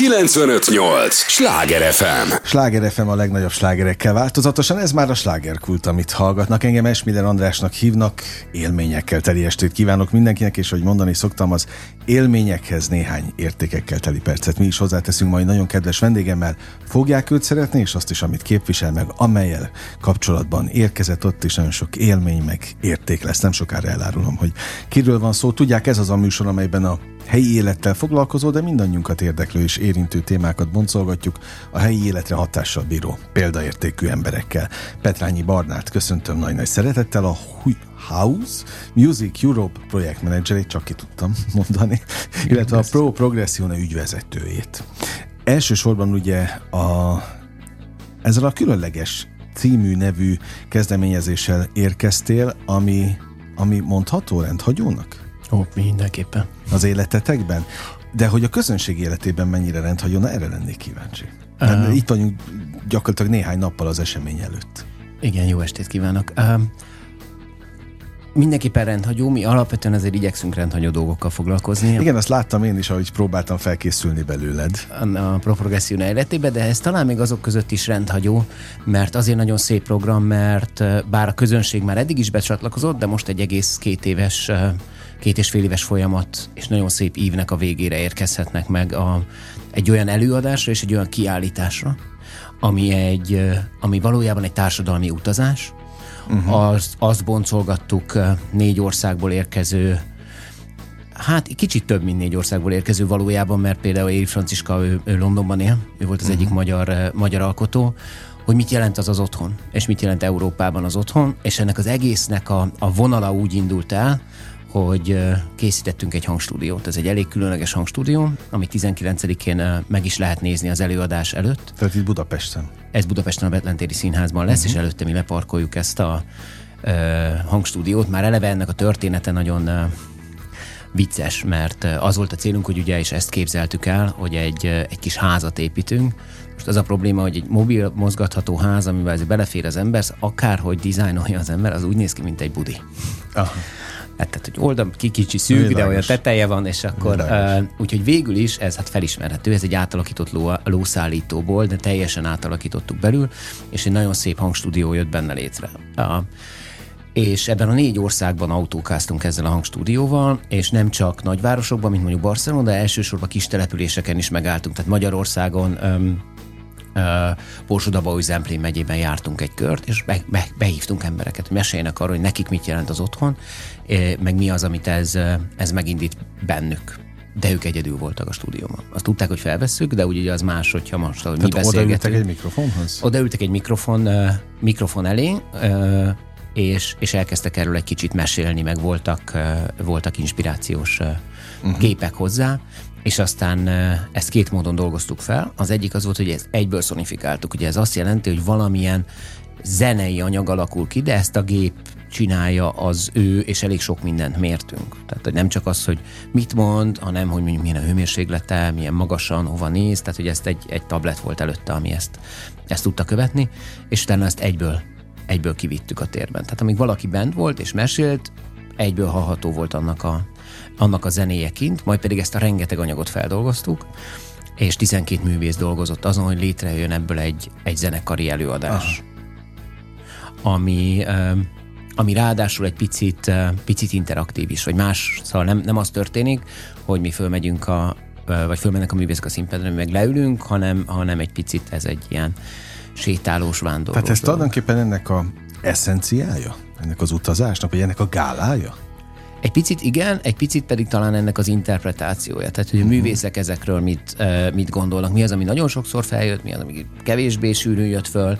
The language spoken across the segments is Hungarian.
958! Sláger FM! Sláger FM a legnagyobb slágerekkel változatosan, ez már a slágerkult, amit hallgatnak. Engem Esmiller Andrásnak hívnak, élményekkel teli estét kívánok mindenkinek, és hogy mondani szoktam, az élményekhez néhány értékekkel teli percet. Mi is hozzáteszünk majd nagyon kedves vendégemmel. Fogják őt szeretni, és azt is, amit képvisel meg, amelyel kapcsolatban érkezett ott is nagyon sok élmény, meg érték lesz. Nem sokára elárulom, hogy kiről van szó. Tudják, ez az a műsor, amelyben a helyi élettel foglalkozó, de mindannyiunkat érdeklő és érintő témákat boncolgatjuk a helyi életre hatással bíró példaértékű emberekkel. Petrányi Barnát köszöntöm nagy-nagy szeretettel a House Music Europe projektmenedzserét, csak ki tudtam mondani, illetve a Pro Progressione ügyvezetőjét. Elsősorban ugye a, ezzel a különleges című nevű kezdeményezéssel érkeztél, ami, ami mondható rendhagyónak? Ó, mindenképpen. Az életetekben? De hogy a közönség életében mennyire rendhagyó, na erre lennék kíváncsi. Uh, itt vagyunk gyakorlatilag néhány nappal az esemény előtt. Igen, jó estét kívánok. Uh, mindenképpen rendhagyó, mi alapvetően azért igyekszünk rendhagyó dolgokkal foglalkozni. Igen, azt láttam én is, ahogy próbáltam felkészülni belőled. A, a progresszió életében, de ez talán még azok között is rendhagyó, mert azért nagyon szép program, mert bár a közönség már eddig is becsatlakozott, de most egy egész két éves két és fél éves folyamat, és nagyon szép ívnek a végére érkezhetnek meg a, egy olyan előadásra és egy olyan kiállításra, ami, egy, ami valójában egy társadalmi utazás. Uh-huh. Az, azt boncolgattuk négy országból érkező Hát kicsit több, mint négy országból érkező valójában, mert például Éri Franciska, ő, ő Londonban él, ő volt az uh-huh. egyik magyar, magyar alkotó, hogy mit jelent az az otthon, és mit jelent Európában az otthon, és ennek az egésznek a, a vonala úgy indult el, hogy készítettünk egy hangstúdiót. Ez egy elég különleges hangstúdió, amit 19-én meg is lehet nézni az előadás előtt. Tehát itt Budapesten? Ez Budapesten a Betlentéri Színházban lesz, uh-huh. és előtte mi leparkoljuk ezt a uh, hangstúdiót. Már eleve ennek a története nagyon uh, vicces, mert az volt a célunk, hogy ugye is ezt képzeltük el, hogy egy, egy kis házat építünk. Most az a probléma, hogy egy mobil mozgatható ház, amivel ez belefér az ember, akárhogy dizájnolja az ember, az úgy néz ki, mint egy budi. Aha. Hát, tehát, hogy oldal ki kicsi szűk, Világos. de olyan teteje van, és akkor uh, úgyhogy végül is ez hát felismerhető, ez egy átalakított ló, lószállítóból, de teljesen átalakítottuk belül, és egy nagyon szép hangstúdió jött benne létre. Uh, és ebben a négy országban autókáztunk ezzel a hangstúdióval, és nem csak nagyvárosokban, mint mondjuk Barcelona, de elsősorban kis településeken is megálltunk. Tehát Magyarországon um, Borsodabói Zemplén megyében jártunk egy kört, és be, be, behívtunk embereket, hogy meséljenek arról, hogy nekik mit jelent az otthon, meg mi az, amit ez, ez megindít bennük de ők egyedül voltak a stúdióban. Azt tudták, hogy felvesszük, de ugye az más, hogyha most hogy mi beszélgetünk. egy mikrofonhoz? Odaültek egy mikrofon, uh, mikrofon elé, uh, és, és elkezdtek erről egy kicsit mesélni, meg voltak, voltak inspirációs uh, uh-huh. képek hozzá, és aztán ezt két módon dolgoztuk fel. Az egyik az volt, hogy ezt egyből szonifikáltuk. Ugye ez azt jelenti, hogy valamilyen zenei anyag alakul ki, de ezt a gép csinálja az ő, és elég sok mindent mértünk. Tehát hogy nem csak az, hogy mit mond, hanem hogy mondjuk milyen a hőmérséklete, milyen magasan, hova néz, tehát hogy ezt egy, egy tablet volt előtte, ami ezt, ezt tudta követni, és utána ezt egyből, egyből kivittük a térben. Tehát amíg valaki bent volt és mesélt, egyből hallható volt annak a, annak a zenéje kint, majd pedig ezt a rengeteg anyagot feldolgoztuk, és 12 művész dolgozott azon, hogy létrejön ebből egy, egy zenekari előadás. Aha. Ami, ami ráadásul egy picit, picit interaktív is, vagy más, szóval nem, nem az történik, hogy mi fölmegyünk a, vagy fölmennek a művészek a színpadra, meg leülünk, hanem, hanem egy picit ez egy ilyen sétálós vándorló. Tehát ez tulajdonképpen ennek a eszenciája? Ennek az utazásnak, vagy ennek a gálája? Egy picit igen, egy picit pedig talán ennek az interpretációja. Tehát, hogy a mhm. művészek ezekről mit, mit gondolnak, mi az, ami nagyon sokszor feljött, mi az, ami kevésbé sűrűn jött föl,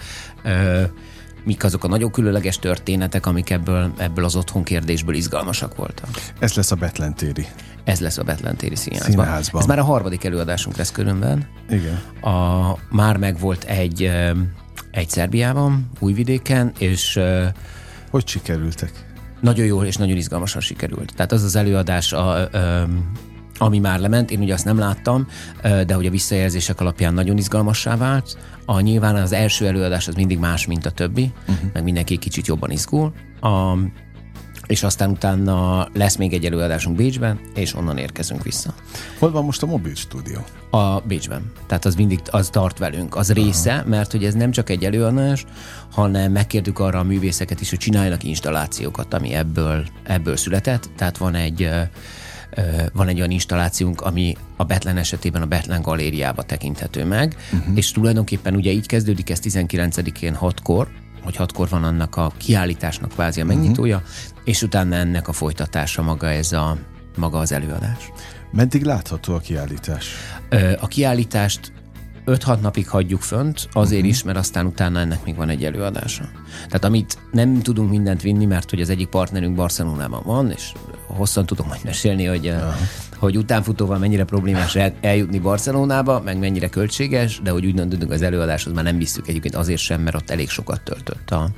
mik azok a nagyon különleges történetek, amik ebből, ebből az otthon kérdésből izgalmasak voltak. Ez lesz a Betlentéri. Ez lesz a Betlentéri színházban. színházban. Ez már a harmadik előadásunk lesz különben. Igen. A, már meg volt egy, egy Szerbiában, Újvidéken, és... Hogy sikerültek? nagyon jól és nagyon izgalmasan sikerült. Tehát az az előadás, a, a, ami már lement, én ugye azt nem láttam, de hogy a visszajelzések alapján nagyon izgalmassá vált. A nyilván az első előadás az mindig más, mint a többi, uh-huh. meg mindenki kicsit jobban izgul. A, és aztán utána lesz még egy előadásunk Bécsben, és onnan érkezünk vissza. Hol van most a mobil stúdió? A Bécsben. Tehát az mindig az tart velünk. Az része, Aha. mert hogy ez nem csak egy előadás, hanem megkérdük arra a művészeket is, hogy csináljanak installációkat, ami ebből, ebből született. Tehát van egy van egy olyan installációnk, ami a Betlen esetében a Betlen galériába tekinthető meg, uh-huh. és tulajdonképpen ugye így kezdődik ez 19-én 6-kor, hogy hatkor van annak a kiállításnak kvázi a megnyitója, uh-huh. és utána ennek a folytatása maga ez a maga az előadás. Meddig látható a kiállítás? A kiállítást 5-6 napig hagyjuk fönt, azért uh-huh. is, mert aztán utána ennek még van egy előadása. Tehát amit nem tudunk mindent vinni, mert hogy az egyik partnerünk Barcelonában van, és hosszan tudom majd mesélni, hogy, uh-huh. hogy utánfutóval mennyire problémás eljutni Barcelonába, meg mennyire költséges, de hogy úgy döntünk az előadáshoz már nem visszük egyébként azért sem, mert ott elég sokat töltött, a,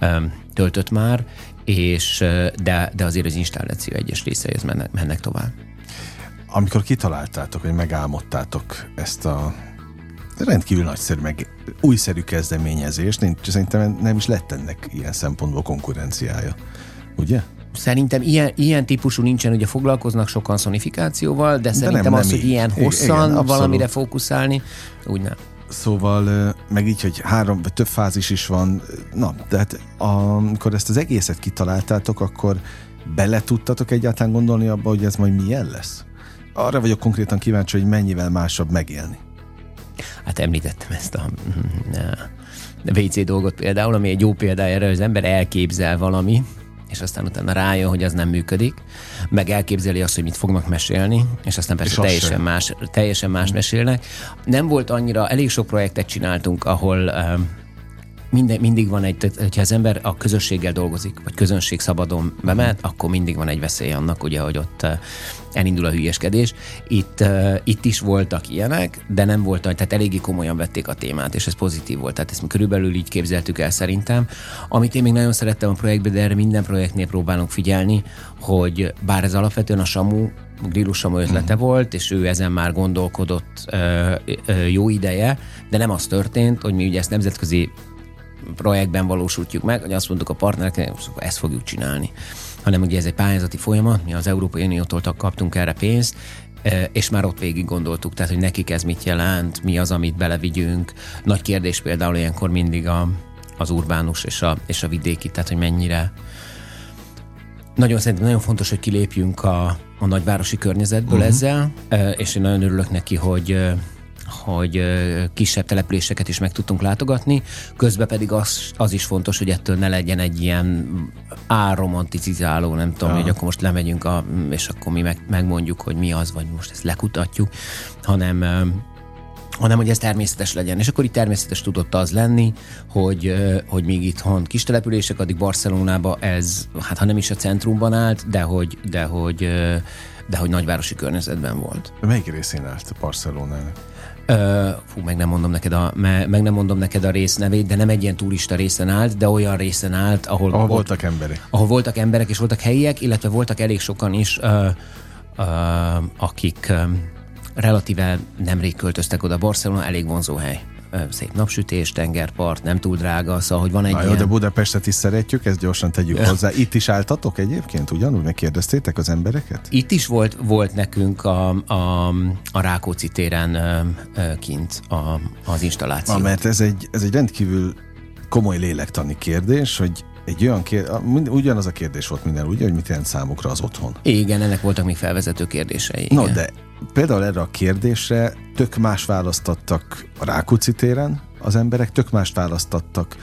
uh-huh. töltött már, és de, de azért az installáció egyes részei mennek, mennek tovább. Amikor kitaláltátok, hogy megálmodtátok ezt a rendkívül nagyszerű, meg újszerű kezdeményezés, nincs, szerintem nem is lett ennek ilyen szempontból konkurenciája. Ugye? Szerintem ilyen, ilyen típusú nincsen, ugye foglalkoznak sokan szonifikációval, de, de szerintem nem, az, nem hogy ilyen hosszan igen, valamire fókuszálni, úgy nem. Szóval, meg így, hogy három vagy több fázis is van, na, tehát amikor ezt az egészet kitaláltátok, akkor bele tudtatok egyáltalán gondolni abba, hogy ez majd milyen lesz? Arra vagyok konkrétan kíváncsi, hogy mennyivel másabb megélni. Hát említettem ezt a, WC dolgot például, ami egy jó példája erre, hogy az ember elképzel valami, és aztán utána rájön, hogy az nem működik, meg elképzeli azt, hogy mit fognak mesélni, és aztán persze és teljesen más, teljesen más mm. mesélnek. Nem volt annyira, elég sok projektet csináltunk, ahol minden, mindig van egy, hogyha az ember a közösséggel dolgozik, vagy közönség szabadon bemehet, akkor mindig van egy veszély annak, ugye, hogy ott elindul a hülyeskedés. Itt, itt is voltak ilyenek, de nem volt, tehát eléggé komolyan vették a témát, és ez pozitív volt. Tehát ezt mi körülbelül így képzeltük el szerintem. Amit én még nagyon szerettem a projektben, de erre minden projektnél próbálunk figyelni, hogy bár ez alapvetően a Samu Grillus Samu ötlete mm. volt, és ő ezen már gondolkodott ö, ö, jó ideje, de nem az történt, hogy mi ugye ezt nemzetközi projektben valósítjuk meg, hogy azt mondtuk a partnereknek, ezt fogjuk csinálni. Hanem ugye ez egy pályázati folyamat, mi az Európai Uniótól kaptunk erre pénzt, e, és már ott végig gondoltuk, tehát hogy nekik ez mit jelent, mi az, amit belevigyünk. Nagy kérdés például ilyenkor mindig a, az urbánus és a, és a vidéki, tehát hogy mennyire nagyon szerintem nagyon fontos, hogy kilépjünk a, a nagyvárosi környezetből uh-huh. ezzel, e, és én nagyon örülök neki, hogy hogy kisebb településeket is meg tudtunk látogatni, közben pedig az, az is fontos, hogy ettől ne legyen egy ilyen árromanticizáló, nem tudom, ja. hogy akkor most lemegyünk, a, és akkor mi meg, megmondjuk, hogy mi az, vagy most ezt lekutatjuk, hanem hanem hogy ez természetes legyen. És akkor itt természetes tudott az lenni, hogy, hogy még itthon kis települések, addig Barcelonába ez, hát ha nem is a centrumban állt, de hogy, de hogy, de hogy nagyvárosi környezetben volt. Melyik részén állt Barcelonának? Uh, fú, meg nem mondom neked a, me, meg nem mondom neked a rész nevét, de nem egy ilyen turista részen állt, de olyan részen állt, ahol, ahol voltak emberek. Ahol voltak emberek, és voltak helyiek, illetve voltak elég sokan is, uh, uh, akik uh, relatíve nemrég költöztek oda Barcelona, elég vonzó hely szép napsütés, tengerpart, nem túl drága, szóval, hogy van egy Na ilyen... jó, de Budapestet is szeretjük, ezt gyorsan tegyük hozzá. Itt is álltatok egyébként, ugyanúgy megkérdeztétek az embereket? Itt is volt, volt nekünk a, a, a Rákóczi téren kint a, az installáció. Na, mert ez egy, ez egy rendkívül komoly lélektani kérdés, hogy egy olyan kérdés, ugyanaz a kérdés volt minden, ugye, hogy mit jelent számukra az otthon. Igen, ennek voltak még felvezető kérdései. No, de például erre a kérdésre tök más választottak a Rákóczi téren az emberek, tök más választottak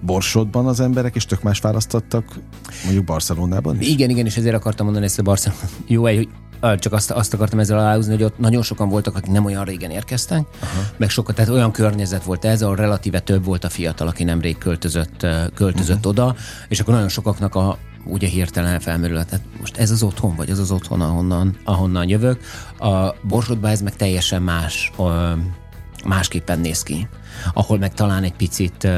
Borsodban az emberek, és tök más választottak mondjuk Barcelonában is? Igen, igen, és ezért akartam mondani ezt a Barcelona. Jó, hogy csak azt, azt akartam ezzel aláhúzni, hogy ott nagyon sokan voltak, akik nem olyan régen érkeztek, Aha. meg sokat, tehát olyan környezet volt ez, ahol relatíve több volt a fiatal, aki nemrég költözött, költözött uh-huh. oda, és akkor nagyon sokaknak a, ugye hirtelen felmerül, tehát most ez az otthon, vagy ez az otthon, ahonnan, ahonnan jövök. A Borsodban ez meg teljesen más, másképpen néz ki, ahol meg talán egy picit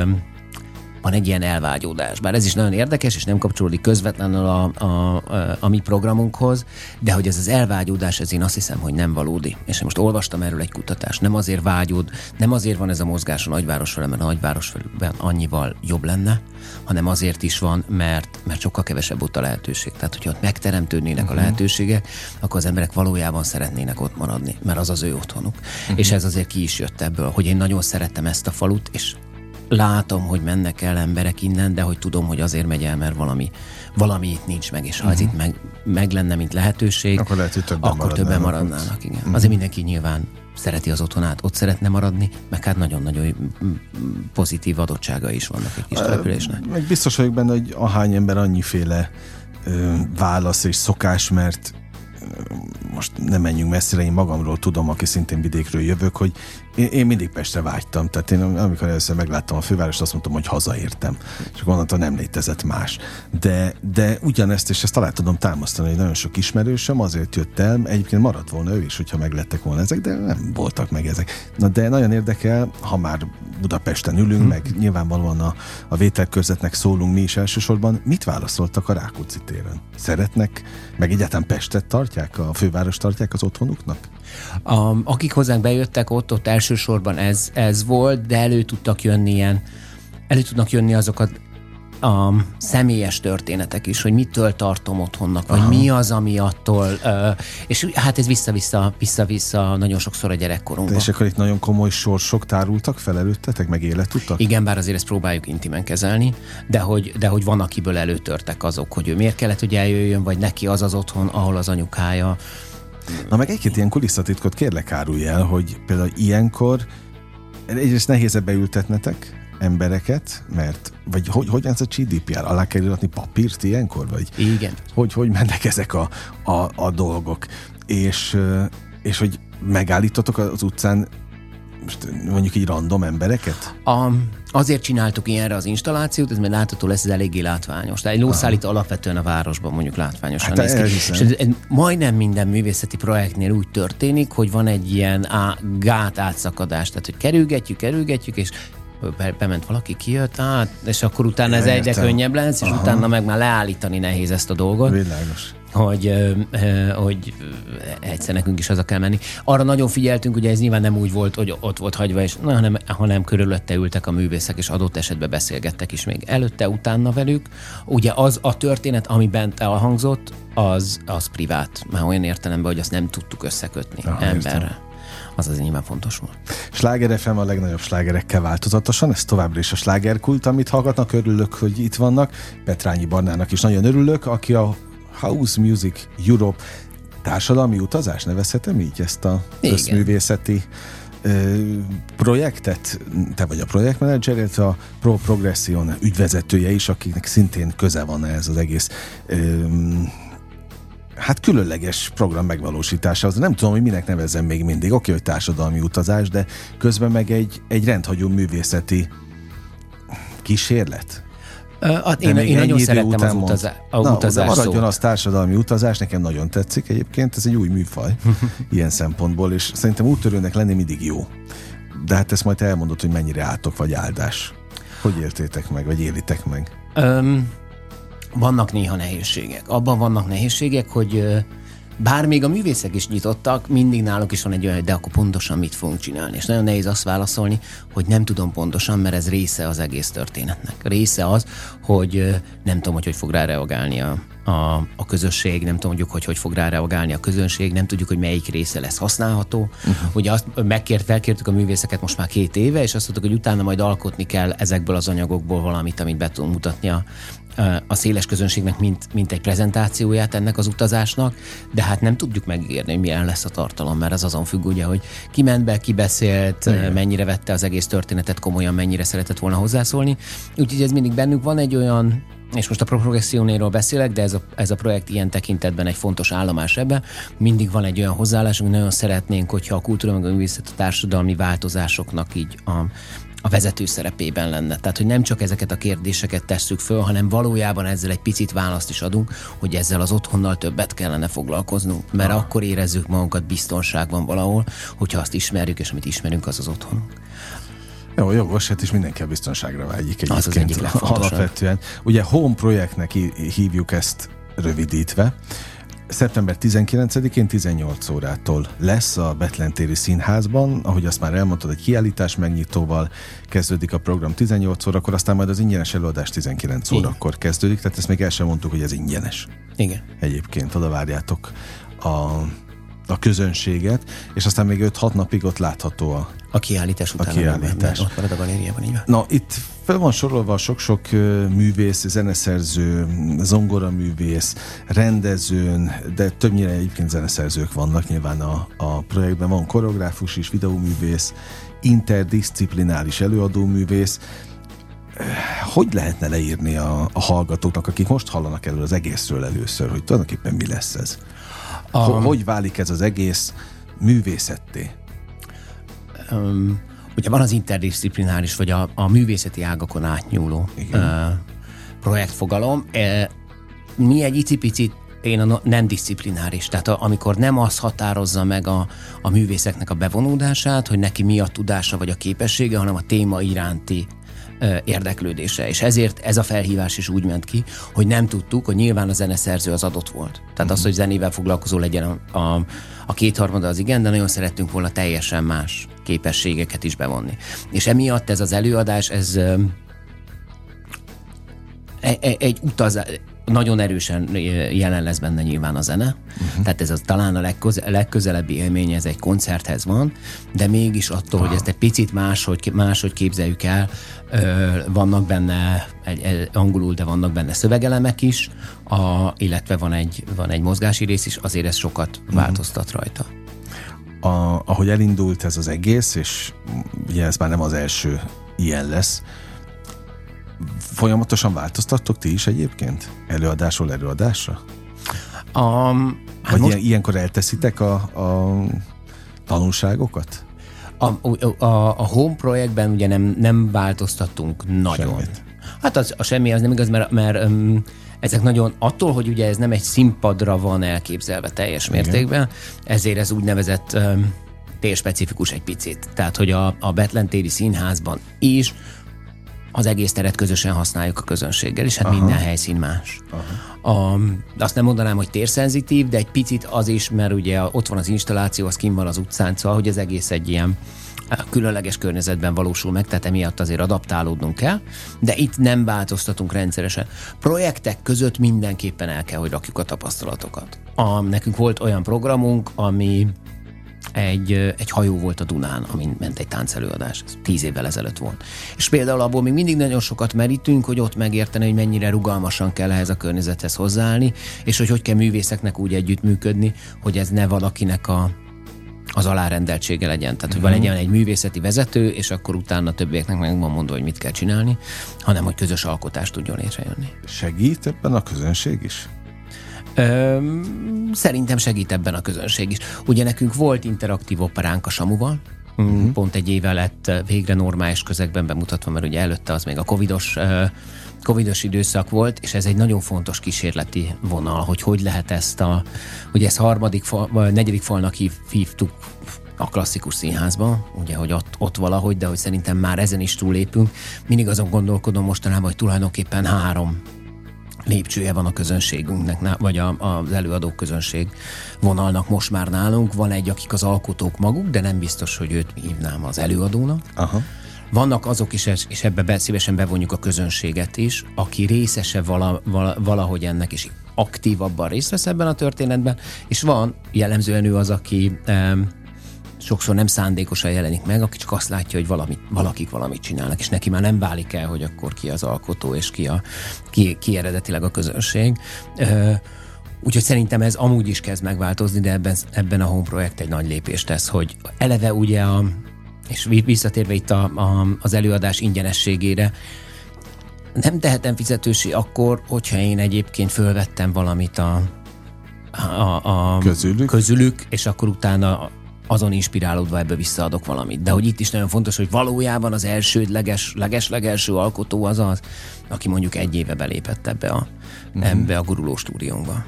van egy ilyen elvágyódás. Bár ez is nagyon érdekes, és nem kapcsolódik közvetlenül a, a, a, a mi programunkhoz, de hogy ez az elvágyódás, ez én azt hiszem, hogy nem valódi. És most olvastam erről egy kutatást. Nem azért vágyód, nem azért van ez a mozgás a nagyváros felé, mert a nagyváros felében annyival jobb lenne, hanem azért is van, mert, mert sokkal kevesebb ott a lehetőség. Tehát, hogyha ott megteremtődnének uh-huh. a mhm. lehetőségek, akkor az emberek valójában szeretnének ott maradni, mert az az ő otthonuk. Uh-huh. És ez azért ki is jött ebből, hogy én nagyon szerettem ezt a falut, és látom, hogy mennek el emberek innen, de hogy tudom, hogy azért megy el, mert valami, valami itt nincs meg, és ha uh-huh. ez mhm. itt meg, meg lenne, mint lehetőség, akkor, lehet, hogy többen akkor maradnának. többen maradnának. Igen. Uh-huh. Azért mindenki nyilván szereti az otthonát, ott szeretne maradni, meg hát nagyon-nagyon pozitív adottsága is vannak egy kis településnek. Meg biztos vagyok benne, hogy ahány ember annyiféle ö, válasz és szokás, mert most nem menjünk messzire, én magamról tudom, aki szintén vidékről jövök, hogy én, én mindig Pestre vágytam. Tehát én amikor először megláttam a fővárost, azt mondtam, hogy hazaértem. És gondoltam, nem létezett más. De, de ugyanezt, és ezt talán tudom támasztani, hogy nagyon sok ismerősöm azért jött el, egyébként maradt volna ő is, hogyha meglettek volna ezek, de nem voltak meg ezek. Na de nagyon érdekel, ha már Budapesten ülünk, hmm. meg nyilvánvalóan a, a vételkörzetnek szólunk mi is elsősorban, mit válaszoltak a Rákóczi téren? Szeretnek, meg egyáltalán Pestet tartják, a főváros tartják az otthonuknak? A, akik hozzánk bejöttek, ott, ott elsősorban ez, ez volt, de elő tudtak jönni ilyen, elő tudnak jönni azokat a személyes történetek is, hogy mitől tartom otthonnak, vagy Aha. mi az, ami attól, és hát ez vissza-vissza, vissza-vissza nagyon sokszor a gyerekkorunkban. És akkor itt nagyon komoly sorsok tárultak fel előttetek, meg élet tudtak? Igen, bár azért ezt próbáljuk intimen kezelni, de hogy, de hogy van, akiből előtörtek azok, hogy ő miért kellett, hogy eljöjjön, vagy neki az az otthon, ahol az anyukája Na meg egy-két ilyen kulisszatitkot kérlek árulj el, hogy például ilyenkor egyrészt nehéz beültetnetek embereket, mert vagy hogy, hogy ez a GDPR? Alá kell iratni papírt ilyenkor? Vagy Igen. Hogy, hogy mennek ezek a, a, a dolgok? És, és hogy megállítotok az utcán most mondjuk így random embereket? A, azért csináltuk ilyenre az installációt, ez mert látható lesz, ez eléggé látványos. Tehát egy lószállító alapvetően a városban mondjuk látványosan hát néz ki. És ez, ez, majdnem minden művészeti projektnél úgy történik, hogy van egy ilyen á, gát átszakadás, tehát hogy kerülgetjük, kerülgetjük, és be, bement valaki, kijött, át, és akkor utána ez egyre könnyebb lesz, és Aha. utána meg már leállítani nehéz ezt a dolgot. Világos hogy, hogy egyszer nekünk is haza kell menni. Arra nagyon figyeltünk, ugye ez nyilván nem úgy volt, hogy ott volt hagyva, és, hanem, hanem körülötte ültek a művészek, és adott esetben beszélgettek is még előtte, utána velük. Ugye az a történet, ami bent elhangzott, az, az privát. Már olyan értelemben, hogy azt nem tudtuk összekötni Aha, emberre. Értem az az nyilván fontos volt. Sláger FM a legnagyobb slágerekkel változatosan, ez továbbra is a slágerkult, amit hallgatnak, örülök, hogy itt vannak. Petrányi Barnának is nagyon örülök, aki a House Music Europe társadalmi utazás, nevezhetem így ezt a Igen. közművészeti projektet, te vagy a projektmenedzser, illetve a Pro Progression ügyvezetője is, akiknek szintén köze van ez az egész hát különleges program megvalósítása. Az nem tudom, hogy minek nevezem még mindig. Oké, hogy társadalmi utazás, de közben meg egy, egy rendhagyó művészeti kísérlet. Hát én, én nagyon szerettem az utazá, a Na, utazás maradjon szót. az társadalmi utazás, nekem nagyon tetszik egyébként, ez egy új műfaj ilyen szempontból, és szerintem úttörőnek lenni mindig jó. De hát ezt majd elmondod, hogy mennyire átok vagy áldás. Hogy éltétek meg, vagy élitek meg? Um, vannak néha nehézségek. Abban vannak nehézségek, hogy bár még a művészek is nyitottak, mindig náluk is van egy olyan, hogy de akkor pontosan mit fogunk csinálni. És nagyon nehéz azt válaszolni, hogy nem tudom pontosan, mert ez része az egész történetnek. Része az, hogy nem tudom, hogy hogy fog rá reagálni a, a, a közösség, nem tudjuk, hogy hogy fog rá reagálni a közönség, nem tudjuk, hogy melyik része lesz használható. Uh-huh. Ugye azt megkért, felkértük a művészeket most már két éve, és azt mondtuk, hogy utána majd alkotni kell ezekből az anyagokból valamit, amit be tudunk mutatni a, a széles közönségnek, mint, mint egy prezentációját ennek az utazásnak, de hát nem tudjuk megírni, hogy milyen lesz a tartalom, mert az azon függ, ugye, hogy ki ment be, ki beszélt, Igen. mennyire vette az egész történetet komolyan, mennyire szeretett volna hozzászólni. Úgyhogy ez mindig bennünk van egy olyan és most a progressziónéről beszélek, de ez a, ez a projekt ilyen tekintetben egy fontos állomás ebben. Mindig van egy olyan hozzáállás, hogy nagyon szeretnénk, hogyha a kultúra meg a művészet a társadalmi változásoknak így a, a vezető szerepében lenne. Tehát, hogy nem csak ezeket a kérdéseket tesszük föl, hanem valójában ezzel egy picit választ is adunk, hogy ezzel az otthonnal többet kellene foglalkoznunk. Mert ah. akkor érezzük magunkat biztonságban valahol, hogyha azt ismerjük, és amit ismerünk, az az otthonunk. Jó, jogos, hát is mindenki a biztonságra vágyik egyébként. Az az egyik Alapvetően. Ugye Home projektnek hívjuk ezt rövidítve. Szeptember 19-én 18 órától lesz a Betlentéri Színházban, ahogy azt már elmondtad, egy kiállítás megnyitóval kezdődik a program 18 órakor, aztán majd az ingyenes előadás 19 Igen. órakor kezdődik, tehát ezt még el sem mondtuk, hogy ez ingyenes. Igen. Egyébként oda várjátok a a közönséget, és aztán még 5-6 napig ott látható a, a kiállítás után. A kiállítás. Ott marad a galériában, így van. Na, itt fel van sorolva sok-sok művész, zeneszerző, zongoraművész, rendezőn, de többnyire egyébként zeneszerzők vannak nyilván a, a projektben. Van koreográfus is, videóművész, interdisziplináris előadóművész. Hogy lehetne leírni a, a hallgatóknak, akik most hallanak elő az egészről először, hogy tulajdonképpen mi lesz ez? Um, hogy válik ez az egész művészetté? Um, ugye van az interdisziplináris, vagy a, a művészeti ágakon átnyúló uh, projektfogalom. Uh, mi egy icipicit én a nem disziplináris, tehát a, amikor nem az határozza meg a, a művészeknek a bevonódását, hogy neki mi a tudása vagy a képessége, hanem a téma iránti érdeklődése. És ezért ez a felhívás is úgy ment ki, hogy nem tudtuk, hogy nyilván a zeneszerző az adott volt. Tehát uh-huh. az, hogy zenével foglalkozó legyen a, a, a kétharmada az igen, de nagyon szerettünk volna teljesen más képességeket is bevonni. És emiatt ez az előadás, ez e, e, egy utazás, nagyon erősen jelen lesz benne nyilván a zene, uh-huh. tehát ez az talán a legköze- legközelebbi élmény, ez egy koncerthez van, de mégis attól, uh-huh. hogy ezt egy picit máshogy, máshogy képzeljük el, ö, vannak benne, egy, egy, angolul, de vannak benne szövegelemek is, a, illetve van egy, van egy mozgási rész is, azért ez sokat uh-huh. változtat rajta. A, ahogy elindult ez az egész, és ugye ez már nem az első ilyen lesz, Folyamatosan változtattok ti is egyébként? Előadásról előadásra? Um, hát Vagy most... ilyen, ilyenkor elteszitek a, a tanulságokat? A, a, a Home projektben ugye nem, nem változtattunk nagyon. Semmit. Hát az, a semmi az nem igaz, mert, mert um, ezek nagyon, attól, hogy ugye ez nem egy színpadra van elképzelve teljes Igen. mértékben, ezért ez úgynevezett um, térspecifikus egy picit. Tehát, hogy a, a Betlentéri Színházban is az egész teret közösen használjuk a közönséggel, és hát Aha. minden helyszín más. Aha. A, azt nem mondanám, hogy térszenzitív, de egy picit az is, mert ugye ott van az installáció, az kim van az utcán, szóval, hogy az egész egy ilyen különleges környezetben valósul meg, tehát emiatt azért adaptálódnunk kell, de itt nem változtatunk rendszeresen. Projektek között mindenképpen el kell, hogy rakjuk a tapasztalatokat. A, nekünk volt olyan programunk, ami egy, egy hajó volt a Dunán, amin ment egy táncelőadás. Ez tíz évvel ezelőtt volt. És például abból még mindig nagyon sokat merítünk, hogy ott megérteni, hogy mennyire rugalmasan kell ehhez a környezethez hozzáállni, és hogy hogy kell művészeknek úgy együttműködni, hogy ez ne valakinek a, az alárendeltsége legyen. Tehát, hogy van legyen egy művészeti vezető, és akkor utána többieknek meg van mondva, hogy mit kell csinálni, hanem hogy közös alkotást tudjon létrejönni. Segít ebben a közönség is? Ö, szerintem segít ebben a közönség is. Ugye nekünk volt interaktív operánk a Samuval, uh-huh. pont egy éve lett végre normális közegben bemutatva, mert ugye előtte az még a covidos covidos időszak volt, és ez egy nagyon fontos kísérleti vonal, hogy hogy lehet ezt a, ugye ezt harmadik, fal, vagy negyedik falnak hív, hívtuk a klasszikus színházban, ugye, hogy ott, ott valahogy, de hogy szerintem már ezen is túlépünk. Mindig azon gondolkodom mostanában, hogy tulajdonképpen három lépcsője van a közönségünknek, vagy a, az előadók közönség vonalnak most már nálunk. Van egy, akik az alkotók maguk, de nem biztos, hogy őt hívnám az előadónak. Aha. Vannak azok is, és ebbe be, szívesen bevonjuk a közönséget is, aki részese vala, vala, valahogy ennek, is aktívabban részt vesz ebben a történetben, és van jellemzően ő az, aki um, sokszor nem szándékosan jelenik meg, aki csak azt látja, hogy valamit, valakik valamit csinálnak, és neki már nem válik el, hogy akkor ki az alkotó, és ki, a, ki, ki eredetileg a közönség. Úgyhogy szerintem ez amúgy is kezd megváltozni, de ebben, ebben a Home Projekt egy nagy lépést tesz, hogy eleve ugye a, és visszatérve itt a, a, az előadás ingyenességére, nem tehetem fizetősi akkor, hogyha én egyébként fölvettem valamit a, a, a közülük? közülük, és akkor utána azon inspirálódva ebből visszaadok valamit. De hogy itt is nagyon fontos, hogy valójában az elsődleges, leges, legelső alkotó az az, aki mondjuk egy éve belépett ebbe a, mm. ebbe a guruló stúdiónkba.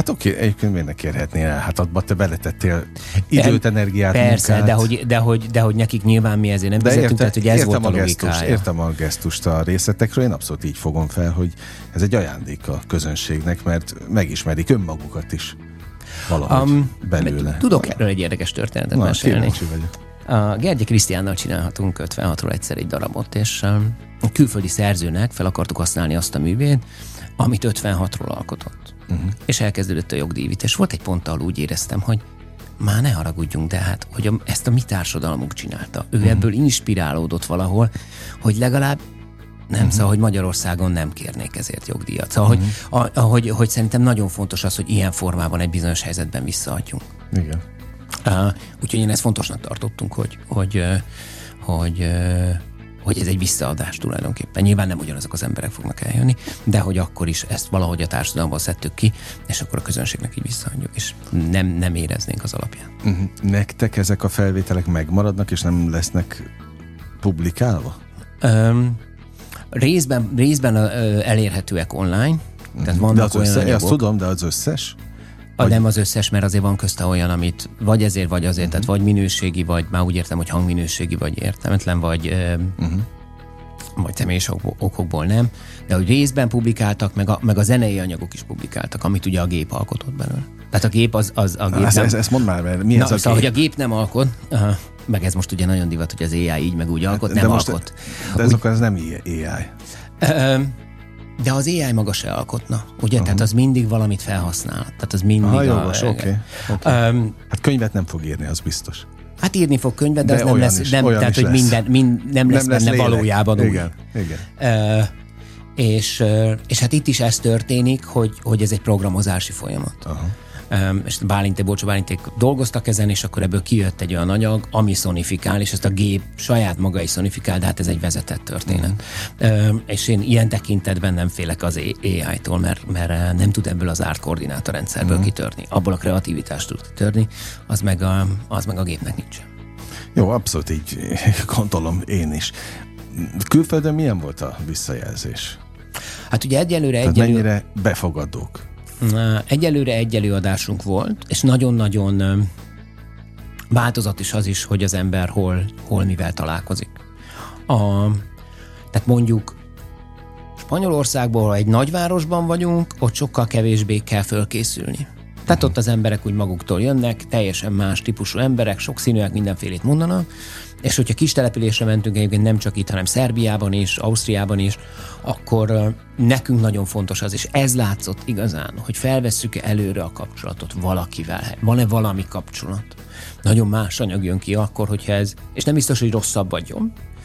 Hát oké, egyébként miért ne kérhetnél el? Hát abba te beletettél időt, energiát, Persze, munkát. de hogy, de, hogy, de hogy nekik nyilván mi ezért nem De fizetünk, érte, tehát hogy ez értem volt a, a logikája. értem a gesztust a részletekről, én abszolút így fogom fel, hogy ez egy ajándék a közönségnek, mert megismerik önmagukat is valahogy um, belőle. Tudok erről egy érdekes történetet Na, mesélni. A Gergye Krisztiánnal csinálhatunk 56-ról egyszer egy darabot, és um, a külföldi szerzőnek fel akartuk használni azt a művét, amit 56-ról alkotott. Uh-huh. És elkezdődött a jogdíjvit, és volt egy pont, ahol úgy éreztem, hogy már ne haragudjunk, de hát, hogy a, ezt a mi társadalmunk csinálta. Ő uh-huh. ebből inspirálódott valahol, hogy legalább nem, uh-huh. szóval, hogy Magyarországon nem kérnék ezért jogdíjat. Szóval, uh-huh. hogy, a, hogy, hogy szerintem nagyon fontos az, hogy ilyen formában egy bizonyos helyzetben visszaadjunk. Igen. Uh, úgyhogy én ezt fontosnak tartottunk, hogy, hogy, hogy, uh, hogy ez egy visszaadás tulajdonképpen. Nyilván nem ugyanazok az emberek fognak eljönni, de hogy akkor is ezt valahogy a társadalomban szedtük ki, és akkor a közönségnek így visszaadjuk, és nem, nem éreznénk az alapján. Uh-huh. Nektek ezek a felvételek megmaradnak, és nem lesznek publikálva? Um, részben, részben elérhetőek online, tehát vannak de az olyan össze, azt tudom, de az összes? A nem az összes, mert azért van közte olyan, amit vagy ezért, vagy azért, uh-huh. tehát vagy minőségi, vagy már úgy értem, hogy hangminőségi, vagy értelmetlen, vagy, uh-huh. vagy személyes okokból, nem. De hogy részben publikáltak, meg a, meg a zenei anyagok is publikáltak, amit ugye a gép alkotott belőle. Tehát a gép az, az a gép Ez, nem... ez, ezt mondd már, mert mi Na, ez a szóval, gép? hogy a gép nem alkot, uh, meg ez most ugye nagyon divat, hogy az AI így meg úgy alkot, nem de most, alkot. De ez akkor ez nem AI. Ö, De az AI maga se alkotna, ugye? Uh-huh. Tehát az mindig valamit felhasznál. Tehát az mindig... Ha, a- jogos, oké. oké. Öm, Hát könyvet nem fog írni, az biztos. Hát írni fog könyvet, de, De az nem lesz, is, nem, tehát hogy lesz. minden, mind, nem lesz benne lélek. valójában úgy. Igen, igen. Ö, és, és hát itt is ez történik, hogy, hogy ez egy programozási folyamat. Aha. És Bálinté, Bocsó Bálinték dolgoztak ezen, és akkor ebből kijött egy olyan anyag, ami szonifikál, és ezt a gép saját maga is szonifikál, de hát ez egy vezetett történet. És én ilyen tekintetben nem félek az AI-tól, mert, mert eh, nem tud ebből az árt koordinátorrendszerből uh-huh. kitörni. Abból a kreativitást tud kitörni, az meg a, az meg a gépnek nincs. Jó, abszolút így gondolom én is. Külföldön milyen volt a visszajelzés? Hát ugye egyelőre Tehát egyelőre... mennyire befogadók? Egyelőre egy előadásunk volt, és nagyon-nagyon változat is az is, hogy az ember hol, hol mivel találkozik. A, tehát mondjuk Spanyolországból, ha egy nagyvárosban vagyunk, ott sokkal kevésbé kell fölkészülni. Tehát ott az emberek úgy maguktól jönnek, teljesen más típusú emberek, sokszínűek, mindenfélét mondanak, és hogyha kis településre mentünk egyébként nem csak itt, hanem Szerbiában is, Ausztriában is, akkor nekünk nagyon fontos az, és ez látszott igazán, hogy felvesszük-e előre a kapcsolatot valakivel, van-e valami kapcsolat. Nagyon más anyag jön ki akkor, hogyha ez, és nem biztos, hogy rosszabb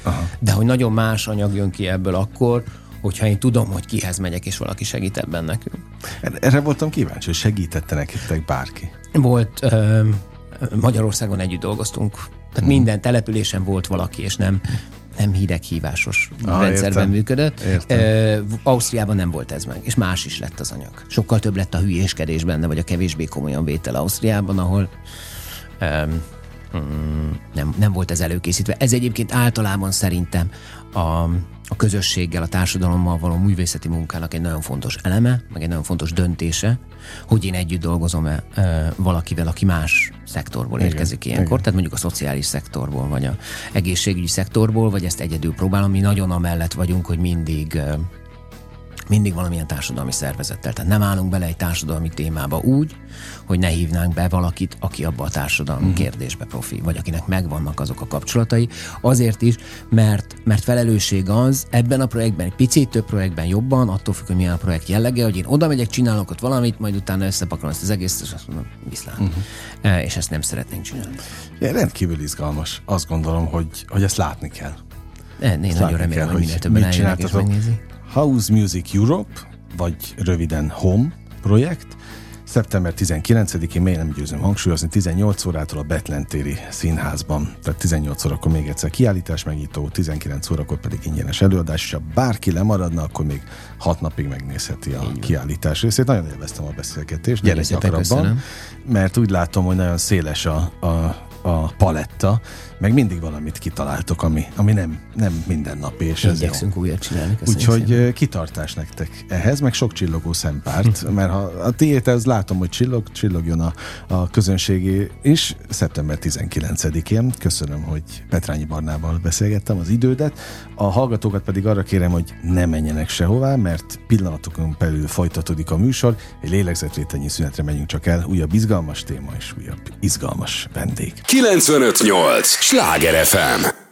Aha. de hogy nagyon más anyag jön ki ebből akkor, hogyha én tudom, hogy kihez megyek, és valaki segít ebben nekünk. Erre voltam kíváncsi, hogy segítette nektek bárki. Volt Magyarországon együtt dolgoztunk, tehát hmm. minden településen volt valaki, és nem nem hideghívásos Ah, rendszerben értem. működött. Értem. Ö, Ausztriában nem volt ez meg, és más is lett az anyag. Sokkal több lett a hülyéskedés benne, vagy a kevésbé komolyan vétel Ausztriában, ahol öm, mm, nem, nem volt ez előkészítve. Ez egyébként általában szerintem a, a közösséggel, a társadalommal való művészeti munkának egy nagyon fontos eleme, meg egy nagyon fontos döntése, hogy én együtt dolgozom-e ö, valakivel, aki más szektorból Igen, érkezik ilyenkor, igen. tehát mondjuk a szociális szektorból, vagy a egészségügyi szektorból, vagy ezt egyedül próbálom. Mi nagyon amellett vagyunk, hogy mindig mindig valamilyen társadalmi szervezettel. Tehát nem állunk bele egy társadalmi témába úgy, hogy ne hívnánk be valakit, aki abba a társadalmi mm. kérdésbe profi, vagy akinek megvannak azok a kapcsolatai. Azért is, mert, mert felelősség az ebben a projektben, egy picit több projektben jobban, attól függ, hogy milyen a projekt jellege, hogy én oda megyek, csinálok ott valamit, majd utána összepakolom ezt az egészet, és azt mondom, viszlát. E, és ezt nem szeretnénk csinálni. Ja, rendkívül izgalmas. Azt gondolom, hogy, hogy ezt látni kell. E, én nagyon látni remélem, kell, hogy minél többen eljönnek és megnézik. House Music Europe, vagy röviden HOME projekt. Szeptember 19-én, miért nem győzöm hangsúlyozni, 18 órától a Betlentéri színházban. Tehát 18 órakor még egyszer kiállítás megnyitó, 19 órakor pedig ingyenes előadás, és ha bárki lemaradna, akkor még 6 napig megnézheti a kiállítás részét. Nagyon élveztem a beszélgetést, gyere gyakrabban, köszönöm. mert úgy látom, hogy nagyon széles a, a a paletta, meg mindig valamit kitaláltok, ami, ami nem, nem mindennapi, és ez Igyekszünk újat csinálni. Úgyhogy szépen. kitartás nektek ehhez, meg sok csillogó szempárt, mert ha a tiét, az látom, hogy csillog, csillogjon a, a közönségi is, szeptember 19-én. Köszönöm, hogy Petrányi Barnával beszélgettem az idődet. A hallgatókat pedig arra kérem, hogy ne menjenek sehová, mert pillanatokon belül folytatódik a műsor. Egy lélegzetvételnyi szünetre menjünk csak el. Újabb izgalmas téma és újabb izgalmas vendég. 958! Sláger FM